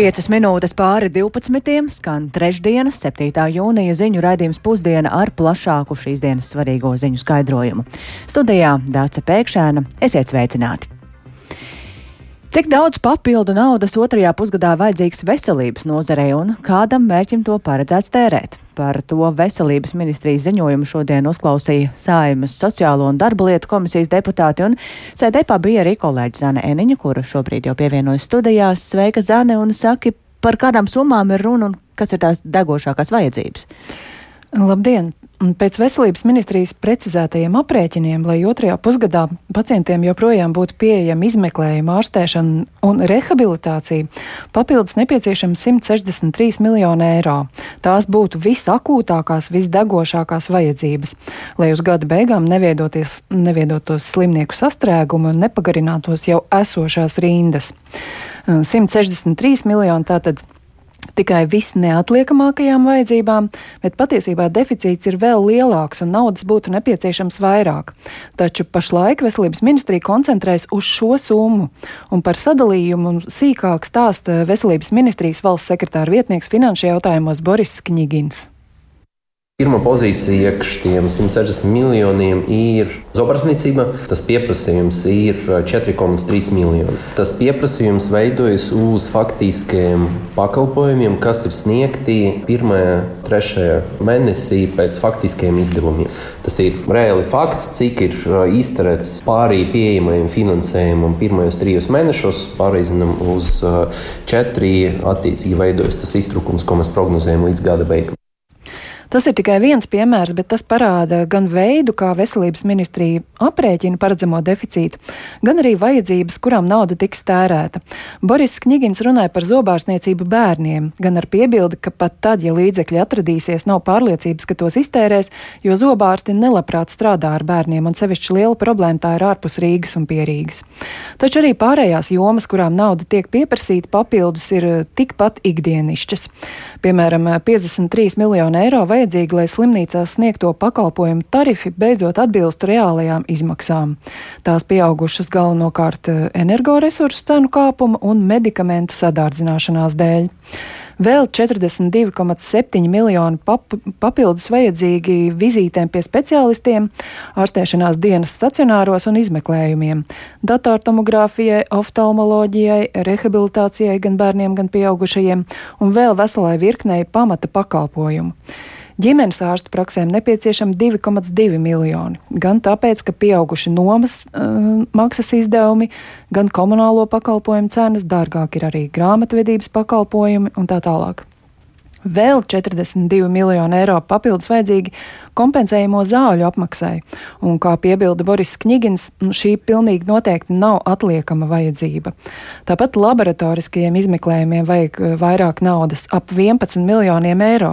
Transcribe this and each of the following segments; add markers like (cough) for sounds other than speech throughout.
5 minūtes pāri 12. skan trešdienas, 7. jūnija ziņu raidījums pusdiena ar plašāku šīs dienas svarīgo ziņu skaidrojumu. Studijā Dāca Pēkšēna, esiet sveicināti! Cik daudz papildu naudas otrajā pusgadā vajadzīgs veselības nozarei un kādam mērķim to paredzēts tērēt? Par to veselības ministrijas ziņojumu šodien uzklausīja Saimas sociālo un darba lietu komisijas deputāti, un sēdēpā bija arī kolēģi Zane Eniņa, kura šobrīd jau pievienojas studijās. Sveika, Zane, un saki, par kādām summām ir runa un kas ir tās degošākās vajadzības? Labdien! Pēc veselības ministrijas precizētajiem aprēķiniem, lai otrajā pusgadā pacientiem joprojām būtu pieejama izmeklējuma, ārstēšana un rehabilitācija, papildus nepieciešams 163 miljoni eiro. Tās būtu visakūtākās, visdegošākās vajadzības, lai uz gada beigām neviedotos slimnieku sastrēgumu un nepagarinātos jau esošās rindas. 163 miljoni tātad tikai visneatliekamākajām vajadzībām, bet patiesībā deficīts ir vēl lielāks un naudas būtu nepieciešams vairāk. Taču pašlaik veselības ministrija koncentrējas uz šo summu, un par sadalījumu sīkāk stāsta veselības ministrijas valsts sekretāra vietnieks finanšu jautājumos Boris Kņigins. Pirmā pozīcija iekš tiem 160 miljoniem ir zobrastniecība. Tas pieprasījums ir 4,3 miljoni. Tas pieprasījums veidojas uz faktiskiem pakalpojumiem, kas ir sniegti 1. 3. mēnesī pēc faktiskiem izdevumiem. Tas ir reāli fakts, cik ir izterēts pārī pieejamajam finansējumam pirmajos trijos mēnešos, pārreizinam uz četri. Attiecīgi veidojas tas iztrukums, ko mēs prognozējam līdz gada beigām. Tas ir tikai viens piemērs, bet tas parāda gan veidu, kā veselības ministrija aprēķina paredzamo deficītu, gan arī vajadzības, kurām nauda tiks tērēta. Boris Knigins runāja par zobārstniecību bērniem, gan ar piebildi, ka pat tad, ja līdzekļi atradīsies, nav pārliecības, ka tos iztērēs, jo zobārsti nelabprāt strādā ar bērniem, un sevišķi liela problēma tā ir ārpus Rīgas un Pierīgas. Taču arī pārējās jomas, kurām nauda tiek pieprasīta papildus, ir tikpat ikdienišķas. Piemēram, 53 miljonu eiro vajadzīgi, lai slimnīcās sniegto pakalpojumu tarifi beidzot atbilstu reālajām izmaksām. Tās pieaugušas galvenokārt energoresursu cenu kāpuma un medikamentu sadārdzināšanās dēļ. Vēl 42,7 miljoni pap papildus vajadzīgi vizītēm pie speciālistiem, ārstēšanās dienas stacionāros un izmeklējumiem, datortomogrāfijai, oftalmoloģijai, rehabilitācijai gan bērniem, gan pieaugušajiem un vēl veselai virknei pamata pakalpojumu. Ģimenes ārstu praksēm nepieciešami 2,2 miljoni. Gan tāpēc, ka pieauguši nomas uh, maksas izdevumi, gan komunālo pakalpojumu cenas, dārgāk ir arī grāmatvedības pakalpojumi un tā tālāk. Vēl 42 miljoni eiro papildus vajadzīgi kompensējamo zāļu apmaksai, un, kā piebilda Boris Knigins, šī pilnīgi noteikti nav atliekama vajadzība. Tāpat laboratoriskajiem izmeklējumiem vajag eh, vairāk naudas - ap 11 miljoniem eiro,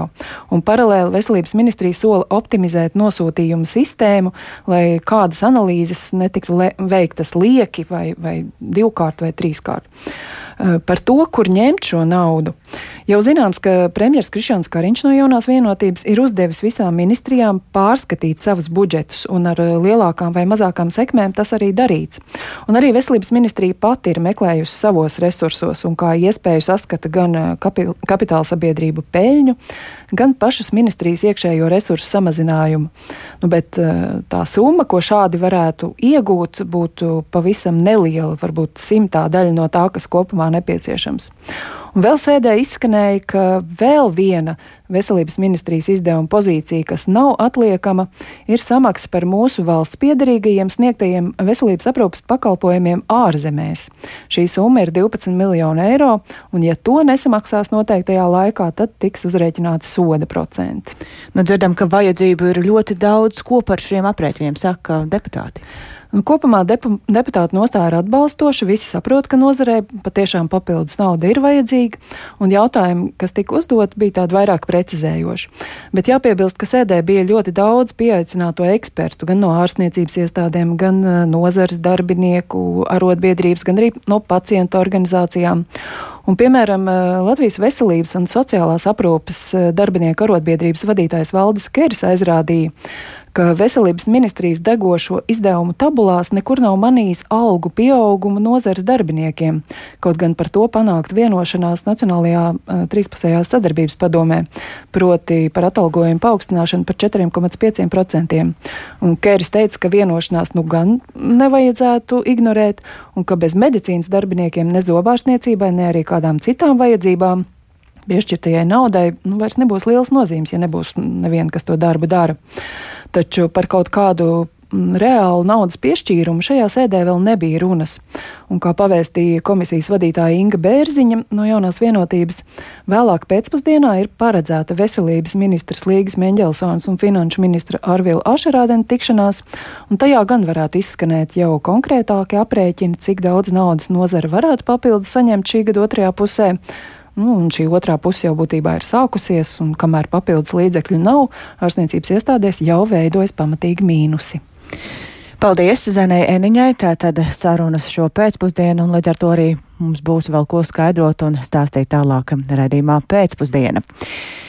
un paralēli veselības ministrija sola optimizēt nosūtījumu sistēmu, lai kādas analīzes netiktu veiktas lieki vai, vai divkārt vai trīskārt. Eh, par to, kur ņemt šo naudu. Jau zināms, ka premjerministrs Krišāns Kariņš no jaunās vienotības ir uzdevis visām ministrijām pārskatīt savus budžetus, un ar eh, lielākām vai mazākām sekmēm tas arī darīts. Un arī veselības ministrija pati ir meklējusi savos resursos un kā iespēju saskata gan eh, kapi kapitāla sabiedrību peļņu, gan pašas ministrijas iekšējo resursu samazinājumu. Nu, bet tā summa, ko šādi varētu iegūt, būtu pavisam neliela, varbūt simtā daļa no tā, kas kopumā kopumā nepieciešams. Un vēl sēdē izskanēja, ka vēl viena veselības ministrijas izdevuma pozīcija, kas nav atliekama, ir samaksa par mūsu valsts piedarīgajiem sniegtajiem veselības aprūpas pakalpojumiem ārzemēs. Šī summa ir 12 miljoni eiro, un ja to nesamaksās noteiktajā laikā, tad tiks uzrēķināti soda procenti. Nu, dzirdam, ka vajadzību ir ļoti daudz, ko par šiem aprēķiniem saka deputāti. Kopumā depu, deputāta nostāja ir atbalstoša. Visi saprot, ka nozarē patiešām papildus nauda ir vajadzīga, un jautājumi, kas tika uzdot, bija tādi vairāk precizējoši. Bet jāpiebilst, ka sēdē bija ļoti daudz pieaicināto ekspertu, gan no ārstniecības iestādēm, gan eh, nozares darbinieku, arotbiedrības, gan arī no pacientu organizācijām. Un, piemēram, eh, Latvijas veselības un sociālās aprūpes eh, darbinieku arotbiedrības vadītājs Valdis Keris aizrādīja, ka veselības ministrijas degošo izdevumu tabulās nekur nav manījis algu pieaugumu nozares darbiniekiem, kaut gan par to panākt vienošanās Nacionālajā uh, trīspusējā sadarbības padomē, proti par atalgojumu paaugstināšanu par 4,5%. Un Kēris teica, ka vienošanās nu gan nevajadzētu ignorēt, un ka bez medicīnas darbiniekiem ne zobārstniecībai, ne arī kādām citām vajadzībām piešķirtajai naudai nu, vairs nebūs liels nozīmes, ja nebūs neviena, kas to darbu dara. Taču par kaut kādu mm, reālu naudas piešķīrumu šajā sēdē vēl nebija runas. Un kā pavēstīja komisijas vadītāja Inga Bērziņa no jaunās vienotības, vēlāk pēcpusdienā ir paredzēta veselības ministrs Līgas Meņģelsons un finanšu ministra Arvila Ašerādena tikšanās, un tajā gan varētu izskanēt jau konkrētāki aprēķini, cik daudz naudas nozara varētu papildus saņemt šī gada otrajā pusē Nu, un šī otrā puse jau būtībā ir sākusies, un kamēr papildus līdzekļu nav, ārstniecības iestādēs jau veidojas pamatīgi mīnusi. Paldies Zenei Eniņai, tātad sarunas šo pēcpusdienu, un līdz ar to arī mums būs vēl ko skaidrot un stāstīt tālāk redzījumā pēcpusdiena.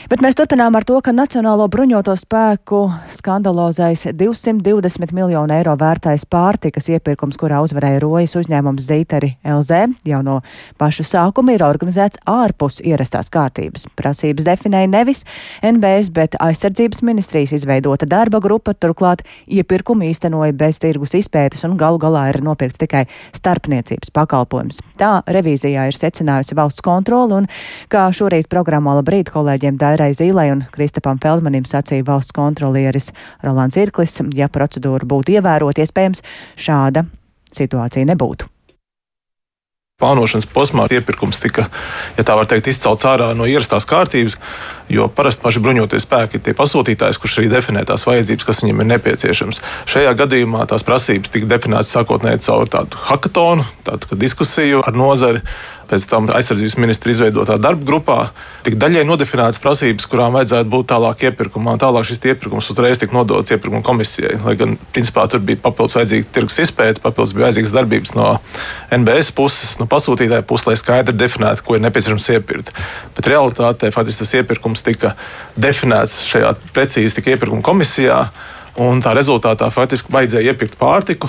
Bet mēs turpinām ar to, ka Nacionālo bruņoto spēku skandalozais 220 miljonu eiro vērtais pārtikas iepirkums, kurā uzvarēja rojas uzņēmums Zīteri LZ, jau no paša sākuma ir organizēts ārpus ierastās kārtības. Prasības definēja nevis NBS, bet aizsardzības ministrijas izveidota darba grupa, turklāt iepirkumu īstenoja bez tirgus izpētes un galu galā ir nopirkts tikai starpniecības pakalpojums. Tā revīzijā ir secinājusi valsts kontrola un, kā šorīt programmā labrīt kolēģiem Dēra Vērai Zīlai un Kristapam Feldmanim sacīja valsts kontrolieris Rolands Irklis, ja procedūra būtu ievērot, iespējams, šāda situācija nebūtu. Plānošanas posmā iepirkums tika, ja tā var teikt, izcelts ārā no ierastās kārtības, jo parasti paši bruņoties spēki ir tie pasūtītājs, kurš arī definē tās vajadzības, kas viņiem ir nepieciešams. Šajā gadījumā tās prasības tika definētas sākotnēji caur tādu hackathonu, tādu diskusiju ar nozari pēc tam aizsardzības ministra izveidotā darba grupā tika daļai nodefinētas prasības, kurām vajadzētu būt tālāk iepirkumā. Tālāk šis iepirkums uzreiz tika nodots iepirkuma komisijai. Lai gan principā tur bija papildus vajadzīga tirgus izpēta, papildus bija vajadzīgas darbības no NBS puses, no pasūtītāja puses, lai skaidri definētu, ko ir nepieciešams iepirkt. Bet realitātē faktiski tas iepirkums tika definēts šajā precīzi iepirkuma komisijā. Un tā rezultātā faktiski vajadzēja iepirkt pārtiku,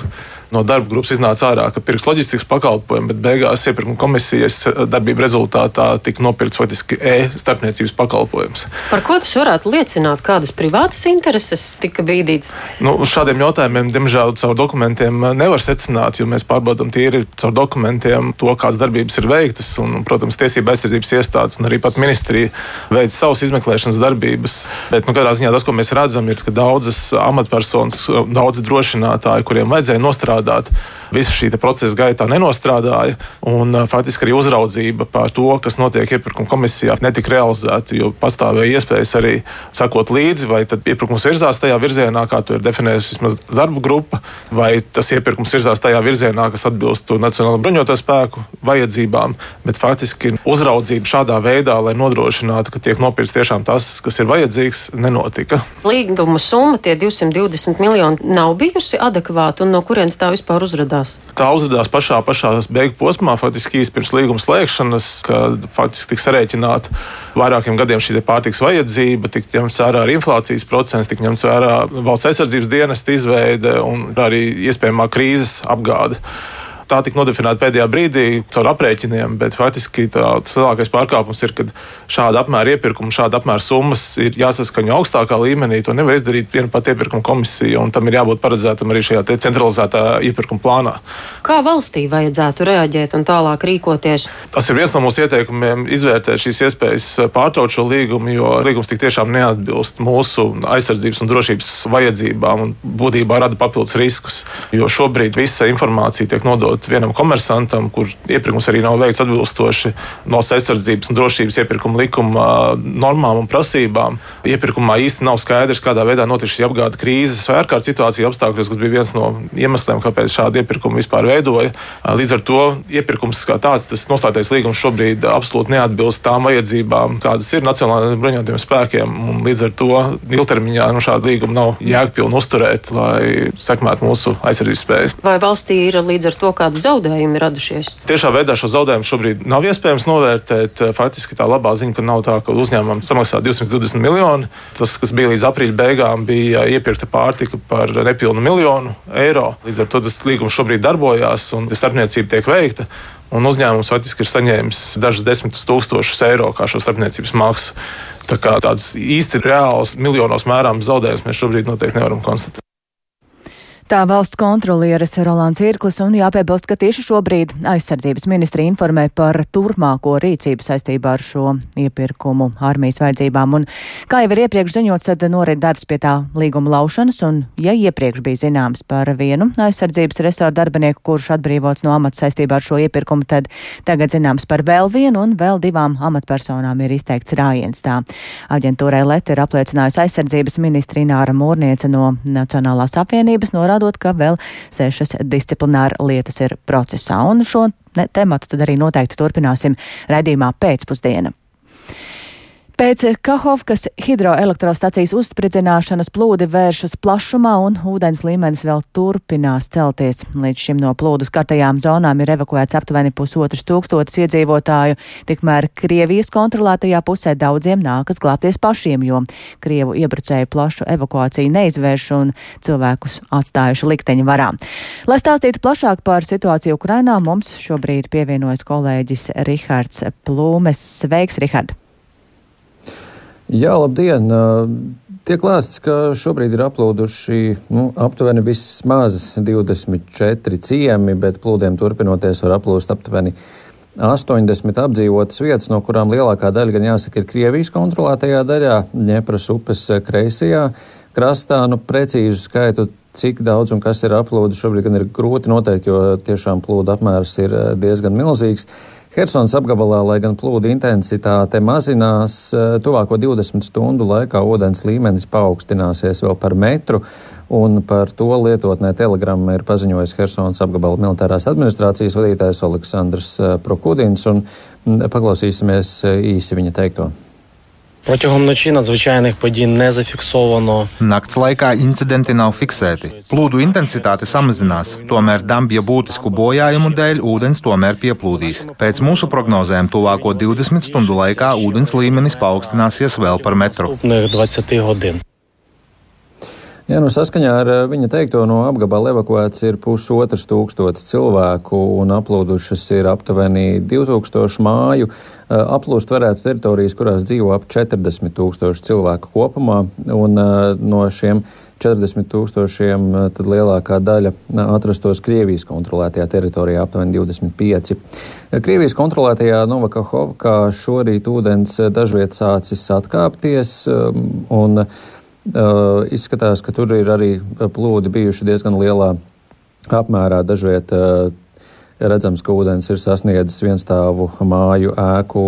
no darba grupas iznāca ārā, ka pirks loģistikas pakalpojumu, bet beigās iepirkuma komisijas darbība rezultātā tika nopirkts faktiski e-starpniecības pakalpojums. Par ko tas varētu liecināt? Kādas privātas intereses tika bīdītas? Nu, šādiem jautājumiem, diemžēl, caur dokumentiem nevar secināt, jo mēs pārbaudām tīri caur dokumentiem to, kādas darbības ir veiktas. Un, protams, tiesība aizsardzības iestādes un arī pat ministrija veic savas izmeklēšanas darbības. Bet, nu, katrā ziņā tas, ko mēs redzam, ir, ka daudzas amatpersonas, daudzi drošinātāji, kuriem vajadzēja nostrādāt, strādāt visa šī procesa gaitā nenostrādāja. Un, faktiski arī uzraudzība par to, kas notiek iepirkuma komisijā, netika realizēta. Jo pastāvēja iespējas arī sakot līdzi, vai iepirkums virzās tajā virzienā, kā to ir definējusi vismaz darba grupa, vai tas iepirkums virzās tajā virzienā, kas atbilst Nacionālajiem bruņoto spēku vajadzībām. Bet faktiski uzraudzība šādā veidā, lai nodrošinātu, ka tiek nopirkts tiešām tas, kas ir vajadzīgs, nenotika. Līguma summa, tie 220 miljoni, nav bijusi adekvāta un no kurienes tā vispār uzrādījās? Tā uzrādās pašā, pašā beigu posmā, faktiski īsi pirms līguma slēgšanas, kad faktiski tika sarēķināta vairākiem gadiem šī pārtiks vajadzība, tika ņemts vērā arī inflācijas procents, tika ņemts vērā valsts aizsardzības dienesta izveide un arī iespējamā krīzes apgāde tā tika nodefinēta pēdējā brīdī caur aprēķiniem, bet faktiski tas lielākais pārkāpums ir, kad šāda apmēra iepirkuma, šāda apmēra summas ir jāsaskaņo augstākā līmenī. To nevar izdarīt viena pati iepirkuma komisija, un tam ir jābūt paredzētam arī šajā centralizētā iepirkuma plānā. Kā valstī vajadzētu reaģēt un tālāk rīkoties? Tas ir viens no mūsu ieteikumiem izvērtēt šīs iespējas pārtraukt šo līgumu, jo līgums tik tiešām neatbilst mūsu aizsardzības un drošības vajadzībām un būtībā rada papildus riskus. Jo šobrīd visa informācija tiek nodota iedot vienam komersantam, kur iepirkums arī nav veikts atbilstoši valsts aizsardzības un drošības iepirkuma likuma normām un prasībām. Iepirkumā īsti nav skaidrs, kādā veidā notiks šī apgāde krīzes vai ārkārtas situācija apstākļos, kas bija viens no iemesliem, kāpēc šādu iepirkumu vispār veidoja. Līdz ar to iepirkums kā tāds, tas noslēgtais līgums šobrīd absolūti neatbilst tām vajadzībām, kādas ir nacionālajiem bruņotajiem spēkiem. Līdz ar to ilgtermiņā nu, šādu līgumu nav jēgpilni uzturēt, lai sekmētu mūsu aizsardzības spējas. Vai valstī ir līdz ar to kā kādi zaudējumi radušies? Tiešā veidā šo zaudējumu šobrīd nav iespējams novērtēt. Faktiski tā labā ziņa, ka nav tā, ka uzņēmumam samaksā 220 miljoni. Tas, kas bija līdz aprīļa beigām, bija iepirkta pārtika par nepilnu miljonu eiro. Līdz ar to tas līgums šobrīd darbojās un starpniecība tiek veikta. Un uzņēmums faktiski ir saņēmis dažus desmitus tūkstošus eiro kā šo starpniecības maksu. Tā kā tādas īsti reālas miljonos mērāmas zaudējumus mēs šobrīd noteikti nevaram konstatēt. Tā valsts kontrolieris Rolands Irklis un jāpiebilst, ka tieši šobrīd aizsardzības ministri informē par turpmāko rīcību saistībā ar šo iepirkumu armijas vajadzībām. Un, kā jau ir iepriekš ziņots, tad norit darbs pie tā līguma laušanas, un ja iepriekš bija zināms par vienu aizsardzības resoru darbinieku, kurš atbrīvots no amata saistībā ar šo iepirkumu, tad tagad zināms par vēl vienu un vēl divām amatpersonām ir izteikts rājiens. Tā aģentūrai Leta ir apliecinājusi aizsardzības ministri Nāra Mūrniece no Nacionālās apvienības, norādot, norādot, ka vēl sešas disciplināra lietas ir procesā. Un šo tematu tad arī noteikti turpināsim redzījumā pēcpusdienā. Pēc Kahovkas hidroelektrostacijas uzspridzināšanas plūdi vēršas plašumā un ūdens līmenis vēl turpinās celties. Līdz šim no plūdu skartajām zonām ir evakuēts aptuveni pusotrs tūkstotis iedzīvotāju, tikmēr Krievijas kontrolētajā pusē daudziem nākas glābties pašiem, jo Krievu iebrucēju plašu evakuāciju neizvērš un cilvēkus atstājuši likteņa varā. Lai stāstītu plašāk par situāciju Ukrainā, mums šobrīd pievienojas kolēģis Rihards Plūmes. Sveiks, Rihard! Jā, labdien! Tiek lēsts, ka šobrīd ir aplūduši nu, aptuveni vismaz 24 ciemi, bet plūdiem turpinoties var aplūst aptuveni 80 apdzīvotas vietas, no kurām lielākā daļa, gan jāsaka, ir Krievijas kontrolētajā daļā, Ņepras upes kreisajā krastā. Nu, precīzu skaitu, cik daudz un kas ir aplūdi, šobrīd gan ir grūti noteikt, jo tiešām plūdu apmērs ir diezgan milzīgs. Hersons apgabalā, lai gan plūdu intensitāte mazinās, eh, tuvāko 20 stundu laikā ūdens līmenis paaugstināsies vēl par metru, un par to lietotnē telegramma ir paziņojis Hersons apgabala militārās administrācijas vadītājs Aleksandrs eh, Prokudins, un mm, paklausīsimies eh, īsi viņa teikto. Протягом ночі надзвичайних подій не зафіксовано. Nakts laikā incidenti nav fiksēti. Plūdu intensitāte samazinās, tomēr dambja būtisku bojājumu dēļ ūdens tomēr pieplūdīs. Pēc mūsu prognozēm tuvāko 20 stundu laikā ūdens līmenis paaugstināsies vēl par metru. Jā, nu saskaņā ar eh, viņa teikto no apgabala evakuēts ir pusotras tūkstotis cilvēku un aplūdušas ir aptuveni 2000 māju. Eh, aplūst varētu teritorijas, kurās dzīvo ap 40 tūkstoši cilvēku kopumā, un eh, no šiem 40 tūkstošiem tad lielākā daļa atrastos Krievijas kontrolētajā teritorijā, aptuveni 25. Krievijas kontrolētajā Novakahovkā šorīt ūdens dažviet sācis atkāpties, un izskatās, ka tur ir arī plūdi bijuši diezgan lielā apmērā. Dažviet uh, redzams, ka ūdens ir sasniedzis vienstāvu māju ēku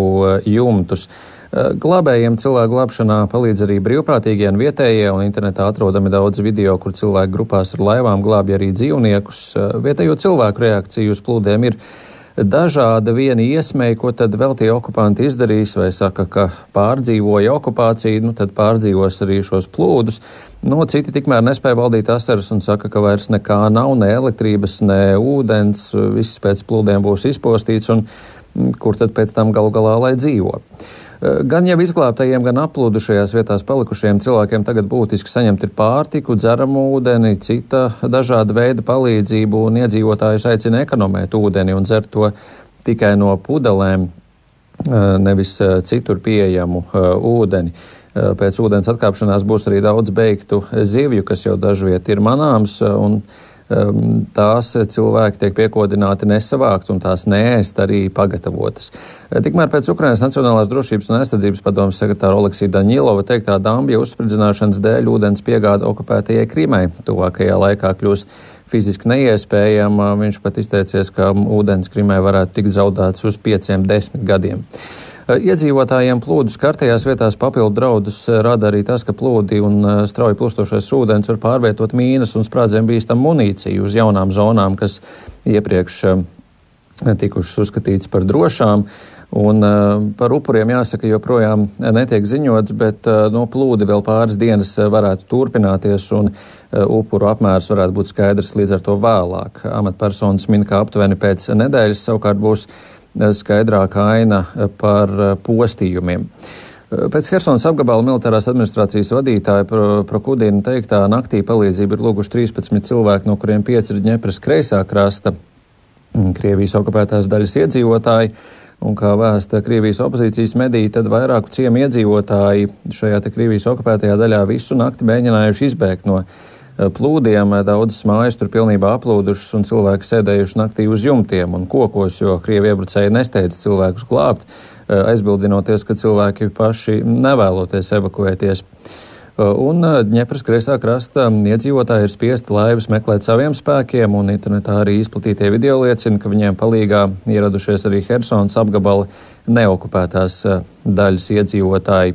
jumtus. Glābējiem cilvēku glābšanā palīdz arī brīvprātīgie un vietējie, un internetā atrodami daudz video, kur cilvēki grupās ar laivām glābj arī dzīvniekus. Vietējo cilvēku reakcija uz plūdiem ir dažāda viena iesmeja, ko tad vēl tie okupanti izdarīs, vai saka, ka pārdzīvoja okupāciju, nu tad pārdzīvos arī šos plūdus. Nu, citi tikmēr nespēja valdīt asaras un saka, ka vairs nekā nav, ne elektrības, ne ūdens, viss pēc plūdiem būs izpostīts, un mm, kur tad pēc tam galu galā lai dzīvo. Eh, gan jau izglābtajiem, gan aplūdušajās vietās palikušajiem cilvēkiem tagad būtiski saņemt ir pārtiku, dzeramu ūdeni, cita dažāda veida palīdzību, un iedzīvotājus aicina ekonomēt ūdeni un dzert to tikai no pudelēm, eh, nevis eh, citur pieejamu ūdeni. Pēc ūdens atkāpšanās būs arī daudz beigtu zivju, kas jau dažviet ir manāms, un Ehm, tās cilvēki tiek piekodināti nesavākt un tās neēst arī pagatavotas. Eh, tikmēr pēc Ukrainas Nacionālās drošības un aizsardzības padomas sekretāra Oleksija Daņilova teiktā dambja uzspridzināšanas dēļ ūdens piegāda okupētajai Krimai tuvākajā laikā kļūs fiziski neiespējama. Viņš pat izteicies, ka ūdens Krimai varētu tikt zaudēts uz pieciem desmit gadiem. Eh, iedzīvotājiem plūdu skartajās vietās papildu draudus eh, rada arī tas, ka plūdi un eh, strauji plūstošais ūdens var pārvietot mīnas un sprādzienu bīstam munīciju uz jaunām zonām, kas iepriekš tikušas uzskatītas par drošām. Un, par upuriem jāsaka, joprojām netiek ziņots, bet no plūdi vēl pāris dienas varētu turpināties, un upuru apmērs varētu būt skaidrs līdz ar to vēlāk. Amatpersonas min, ka aptuveni pēc nedēļas savukārt būs skaidrāka aina par postījumiem. Pēc Helsinas apgabala militārās administrācijas vadītāja Prokudīna teiktā naktī palīdzību ir lūguši 13 cilvēki, no kuriem 5 ir Ņepras kreisā krasta Krievijas okupētās daļas iedzīvotāji. Un kā vēsta Krievijas opozīcijas mediji, tad vairāku ciemu iedzīvotāji šajā Krievijas okupētajā daļā visu nakti mēģinājuši izbēgt no eh, plūdiem. Daudzas mājas tur pilnībā aplūdušas un cilvēki sēdējuši naktī uz jumtiem un kokos, jo Krievi iebrucēji nesteidz cilvēkus glābt, eh, aizbildinoties, ka cilvēki paši nevēloties evakuēties. Un Ņepras uh, kreisā krasta iedzīvotāji ir spiesti laivas meklēt saviem spēkiem, un internetā arī izplatītie video liecina, ka viņiem palīgā ieradušies arī Helsonas apgabala neokupētās daļas iedzīvotāji.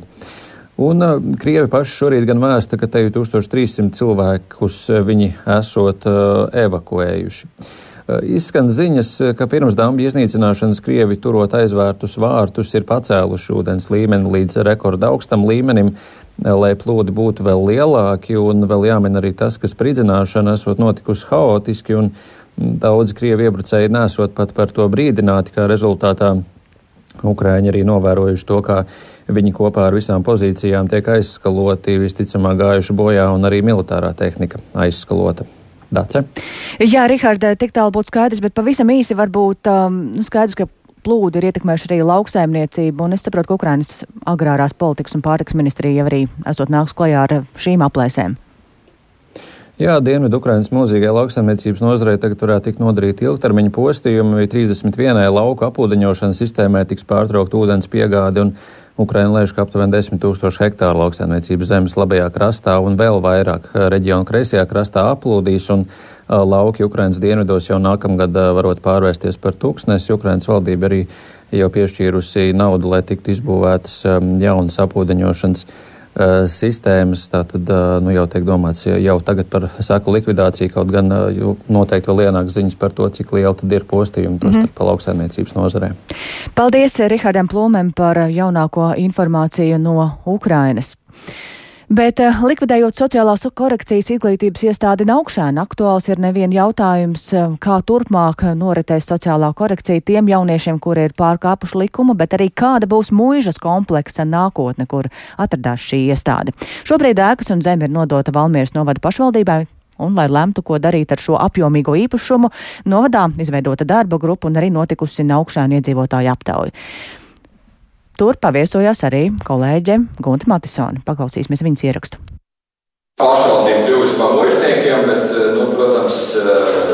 Un Krievi paši šorīt gan vēsta, ka te ir 1300 cilvēkus viņi esot evakuējuši. Izskan ziņas, ka pirms damba iznīcināšanas Krievi turot aizvērtus vārtus ir pacēluši ūdens līmeni līdz rekorda augstam līmenim, lai plūdi būtu vēl lielāki, un vēl jāmin arī tas, ka spridzināšana esot notikusi haotiski, un daudzi krievi iebrucēji nesot pat par to brīdināti, kā rezultātā Ukrāņi arī novērojuši to, kā viņi kopā ar visām pozīcijām tiek aizskaloti, visticamāk gājuši bojā, un arī militārā tehnika aizskalota. Dace? Jā, Rihards, tik tālu būtu skaidrs, bet pavisam īsi varbūt um, nu, skaidrs, ka plūdi ir ietekmējuši arī lauksaimniecību, un es saprotu, ka Ukrainas agrārās politikas un pārtiks ministrija jau arī esot nāks klajā ar šīm aplēsēm. Jā, Dienvidu Ukrainas mūzīgai lauksaimniecības nozarei tagad varētu tikt nodarīti ilgtermiņa postījumi, vai 31. lauku apūdeņošanas sistēmai tiks pārtraukt ūdens piegādi, un Ukraina lēš, ka aptuveni 10 tūkstoši hektāru lauksaimniecības zemes labajā krastā un vēl vairāk reģionu kreisajā krastā aplūdīs, un lauki Ukrainas dienvidos jau nākamgad varot pārvērsties par tūkstnesi. Ukrainas valdība arī jau piešķīrusi naudu, lai tiktu izbūvētas jaunas apūdeņošanas Eh, sistēmas. Tātad eh, nu, jau tiek domāts jau tagad par saku likvidāciju, kaut gan eh, noteikti vēl ienāks ziņas par to, cik liela tad ir postījumi tos mm -hmm. pa lauksaimniecības nozarē. Paldies Rihardam Plūmēm par jaunāko informāciju no Ukrainas. Bet eh, likvidējot sociālās korekcijas izglītības iestādi Naukšēna, aktuāls ir nevien jautājums, eh, kā turpmāk noritēs sociālā korekcija tiem jauniešiem, kuri ir pārkāpuši likumu, bet arī kāda būs mūžas kompleksa nākotne, kur atradās šī iestāde. Šobrīd ēkas un zeme ir nodota Valmieras novada pašvaldībai, un, lai lemtu, ko darīt ar šo apjomīgo īpašumu, novadā izveidota darba grupa un arī notikusi Naukšēna iedzīvotāju aptauja. Tur paviesojās arī kolēģe Gunta Matisone. Paklausīsimies viņas ierakstu. Pašvaldība kļūst par mužniekiem, bet, nu, protams,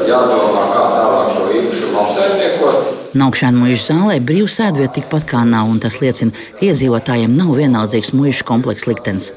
jādomā, kā tālāk šo īpašumu apsaimniekot. Naukšēna mūža zālē brīvs sēdvieta tikpat kā nav, un tas liecina, ka iedzīvotājiem nav vienaldzīgs mūža komplekss liktenis.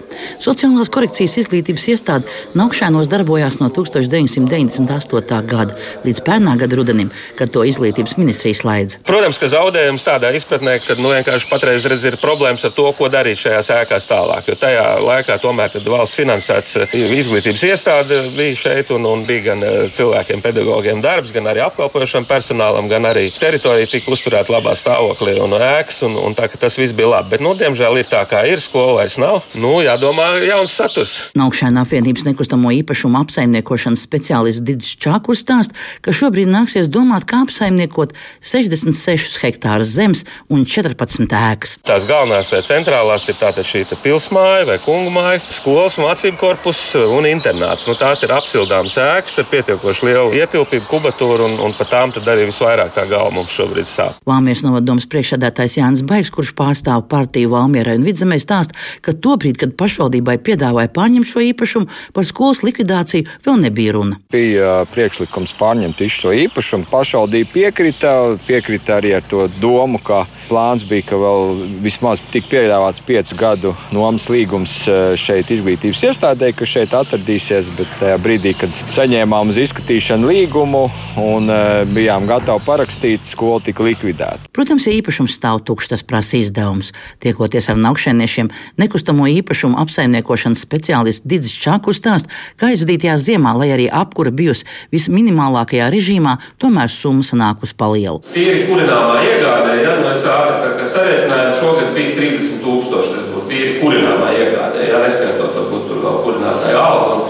Sociālās korekcijas izglītības iestāde Naukšēnos darbojās no 1998. gada līdz pērnā gada rudenim, kad to izglītības ministrija slēdz. Protams, ka zaudējums tādā izpratnē, ka nu, vienkārši patreiz redz, ir problēmas ar to, ko darīt šajās ēkās tālāk. Jo tajā laikā tomēr valsts finansēts eh, izglītības iestāde bija šeit, un, un bija gan eh, cilvēkiem, pedagogiem darbs, gan arī apkalpojošam personālam, gan arī teritoriju teritorija tika uzturēta labā stāvoklī un ēkas, un, un tā, tas viss bija labi. Bet, nu, diemžēl, ir tā, kā ir. Skola vairs nav. Nu, jādomā, jauns saturs. Naukšēna apvienības nekustamo īpašumu apsaimniekošanas speciālists Digis Čākurs stāsta, ka šobrīd nāksies domāt, kā apsaimniekot 66 hektārus zemes un 14 ēkas. Tās galvenās vai centrālās ir tātad šī pilsmāja vai kungu māja, skolas mācību korpus un internāts. Nu, tās ir apsildāmas ēkas ar pietiekoši lielu ietilpību, kubatūru un, un par tām arī visvairāk tā galva mums šobrīd sāp. Valmieras novadomas priekšsēdētājs Jānis Baigs, kurš pārstāv partiju Valmierai un Vidzemē, stāsta, ka tobrīd, kad pašvaldībai piedāvāja pārņemt šo īpašumu, par skolas likvidāciju vēl nebija runa. Bija priekšlikums pārņemt šo īpašumu. Pašvaldība piekrita, piekrita arī ar to domu, ka plāns bija, ka vēl vismaz tik piedāvāts piecu gadu nomas līgums šeit izglītības iestādē, kas šeit atradīsies, bet tajā brīdī, kad saņēmām uz izskatīšanu līgumu un bijām gatavi parakstīt, skola skola tika likvidēta. Protams, ja īpašums stāv tukšs, tas prasa izdevumus. Tiekoties ar naukšēniešiem, nekustamo īpašumu apsaimniekošanas speciālists Digis Čakus stāsta, ka aizvadītajā ziemā, lai arī apkura bijusi visminimālākajā režīmā, tomēr summa sanāk uz palielu. Tīri kurināmā iegādē, ja nu es ātri sarēķināju, šogad bija 30 tūkstoši. Tas būtu tīri kurināmā iegādē, ja neskaitot varbūt tur vēl kurinātāju algu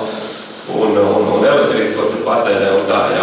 un, un, un elektrību, ko tur patērē. Tā, ja?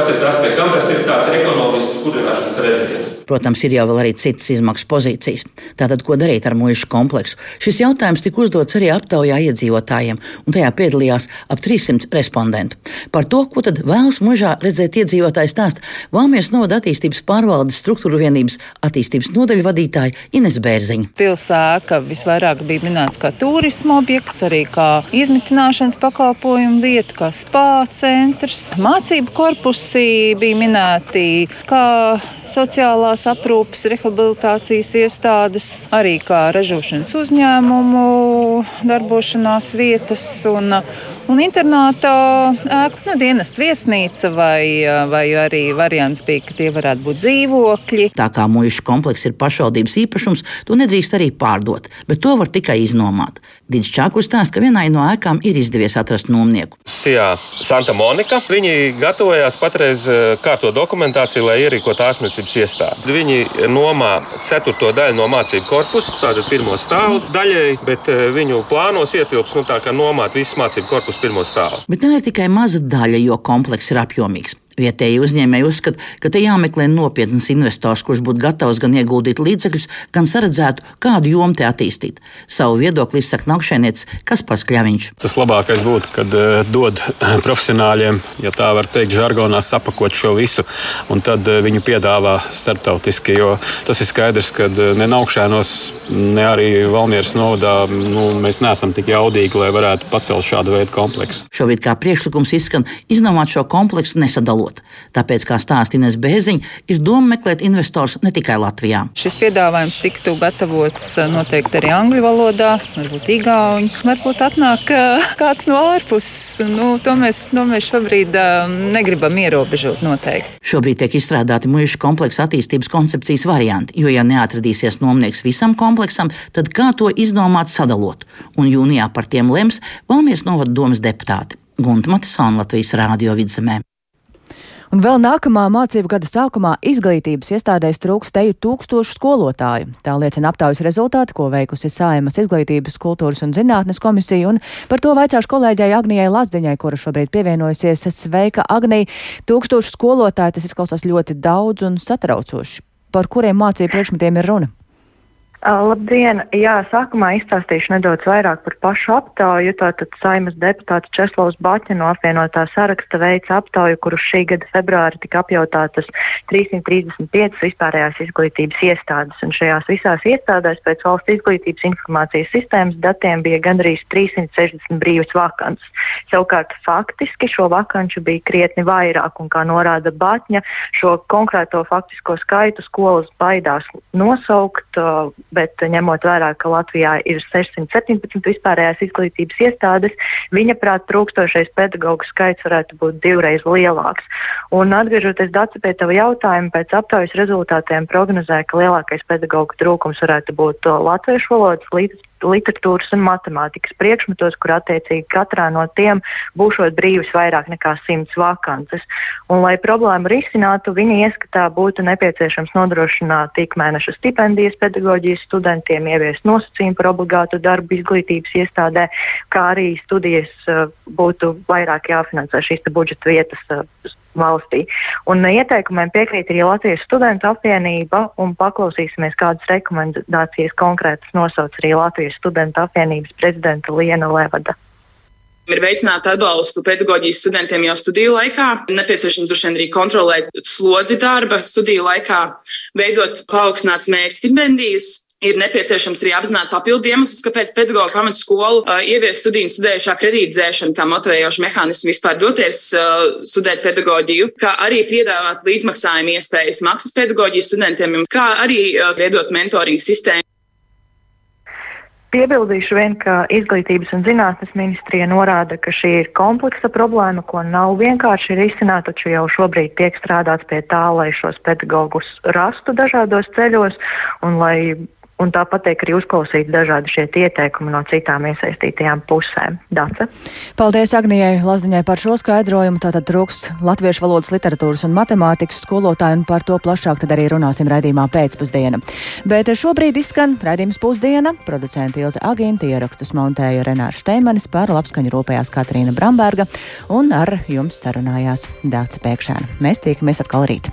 Tas ir tas, pie kam tas ir tāds ekonomisks kurināšanas režīms. Protams, ir jau arī citas izmaksu pozīcijas. Tātad, ko darīt ar mūža kompleksu? Šis jautājums tika uzdots arī aptaujā iedzīvotājiem, un tajā piedalījās ap 300 respondentu. Par to, ko tad vēlas mūžā redzēt iedzīvotāji stāst, Vāmies novada attīstības pārvaldes struktūru vienības attīstības nodaļu vadītāja Ines Bērziņa. Pilsēta visvairāk bija minēts kā turisma objekts, arī kā izmitināšanas pakalpojumu vieta, kā spā centrs, mācību korpusi bija minēti kā sociālās aprūpes, rehabilitācijas iestādes, arī kā ražošanas uzņēmumu darbošanās vietas un, un internāta ēku nu, dienesta viesnīca, vai, vai arī variants bija, ka tie varētu būt dzīvokļi. Tā kā mūža komplekss ir pašvaldības īpašums, to nedrīkst arī pārdot, bet to var tikai iznomāt. Dīdžs Čakus stāsta, ka vienai no ēkām ir izdevies atrast nomnieku. Sijā Santa Monika. Viņi gatavojās patreiz kārto dokumentāciju, lai ierīkotu ārstniecības iestādi. Viņi nomā ceturto daļu no mācību korpusa, tātad pirmo stāvu daļai, bet viņu plānos ietilps nu, tā kā nomāt visu mācību korpusu pirmo stāvu. Bet tā ir tikai maza daļa, jo komplekss ir apjomīgs. Vietēji uzņēmēji uzskata, ka te jāmeklē nopietns investors, kurš būtu gatavs gan ieguldīt līdzekļus, gan saredzētu, kādu jomu te attīstīt. Savu viedokli izsaka Nakšēnietis Kaspars Kļaviņš. Tas labākais būtu, kad uh, dod (clears throat) profesionāļiem, ja tā var teikt, žargonā sapakot šo visu, un tad uh, viņu piedāvā starptautiski, jo tas ir skaidrs, ka uh, ne Nakšēnos, ne arī Valmieras novadā nu, mēs neesam tik jaudīgi, lai varētu pacelt šādu veidu kompleksu. Šobrīd kā priekšlikums izskan iznomāt šo kompleksu nesadalot izmantot. Tāpēc, kā stāsta Ines Bēziņa, ir doma meklēt investors ne tikai Latvijā. Šis piedāvājums tiktu gatavots eh, noteikti arī angļu valodā, varbūt igauņu, varbūt atnāk eh, kāds no ārpuses. Nu, to, mēs, to mēs šobrīd eh, negribam ierobežot noteikti. Šobrīd tiek izstrādāti mūža kompleksa attīstības koncepcijas varianti, jo, ja neatradīsies nomnieks visam kompleksam, tad kā to izdomāt sadalot? Un jūnijā par tiem lems Valmies novada domas deputāti. Gunta Matisona Latvijas Rādio vidzemē. Un vēl nākamā mācību gada sākumā izglītības iestādēs trūks teju tūkstošu skolotāju. Tā liecina aptaujas rezultāti, ko veikusi Saimas izglītības, kultūras un zinātnes komisija, un par to vaicāšu kolēģei Agnijai Lazdiņai, kura šobrīd pievienojusies. Sveika, Agnija! Tūkstošu skolotāju tas izklausās ļoti daudz un satraucoši. Par kuriem mācību priekšmetiem ir runa? Labdien! Jā, sākumā izstāstīšu nedaudz vairāk par pašu aptauju. Tātad Saimas deputāts Česlavs Baķa no apvienotā saraksta veica aptauju, kuru šī gada februārī tika apjautātas 335 vispārējās izglītības iestādes. Un šajās visās iestādēs pēc valsts izglītības informācijas sistēmas datiem bija gandrīz 360 brīvas vakances. Savukārt faktiski šo vakanču bija krietni vairāk, un kā norāda Baķa, šo konkrēto faktisko skaitu skolas baidās nosaukt bet ņemot vērā, ka Latvijā ir 617 vispārējās izglītības iestādes, viņa prāt trūkstošais pedagoģu skaits varētu būt divreiz lielāks. Un atgriežoties Dārsa pie tava jautājuma, pēc aptaujas rezultātiem prognozēja, ka lielākais pedagoģu trūkums varētu būt latviešu valodas līdz literatūras un matemātikas priekšmetos, kur attiecīgi katrā no tiem būšot brīvas vairāk nekā simts vakances. Un, lai problēmu risinātu, viņa ieskatā būtu nepieciešams nodrošināt ikmēneša stipendijas pedagoģijas studentiem, ieviest nosacījumu par obligātu darbu izglītības iestādē, kā arī studijas uh, būtu vairāk jāfinansē šīs budžeta vietas uh, valstī. Un ieteikumiem piekrīt arī Latvijas studentu apvienība, un paklausīsimies, kādas rekomendācijas konkrētas nosauc arī Latvijas studentu apvienības prezidenta Liena Levada ir veicināt atbalstu pedagoģijas studentiem jau studiju laikā. Nepieciešams droši vien arī kontrolēt slodzi darba studiju laikā, veidot paaugstināts mērķis stipendijas, ir nepieciešams arī apzināt papildu iemeslus, kāpēc pedagoģa pamatskolu uh, ievies studiju studējušā kredītzēšanu kā motivējošu mehānismu vispār doties uh, studēt pedagoģiju, kā arī piedāvāt līdzmaksājumu iespējas maksas pedagoģijas studentiem, kā arī uh, veidot mentoringu sistēmu. Piebildīšu vien, ka Izglītības un zinātnes ministrija norāda, ka šī ir kompleksa problēma, ko nav vienkārši risināt, taču jau šobrīd tiek strādāts pie tā, lai šos pedagogus rastu dažādos ceļos un lai un tāpat tiek arī uzklausīti dažādi šie ieteikumi no citām iesaistītajām pusēm. Dace. Paldies Agnijai Lazdiņai par šo skaidrojumu. Tātad trūkst latviešu valodas, literatūras un matemātikas skolotāju, un par to plašāk tad arī runāsim raidījumā pēcpusdiena. Bet šobrīd izskan raidījums pusdiena. Producenta Ilze Agīnta ierakstus montēja Renārs Šteimanis par labskaņu rūpējās Katrīna Bramberga un ar jums sarunājās Dāca Pēkšēna. Mēs tiekamies atkal rīt.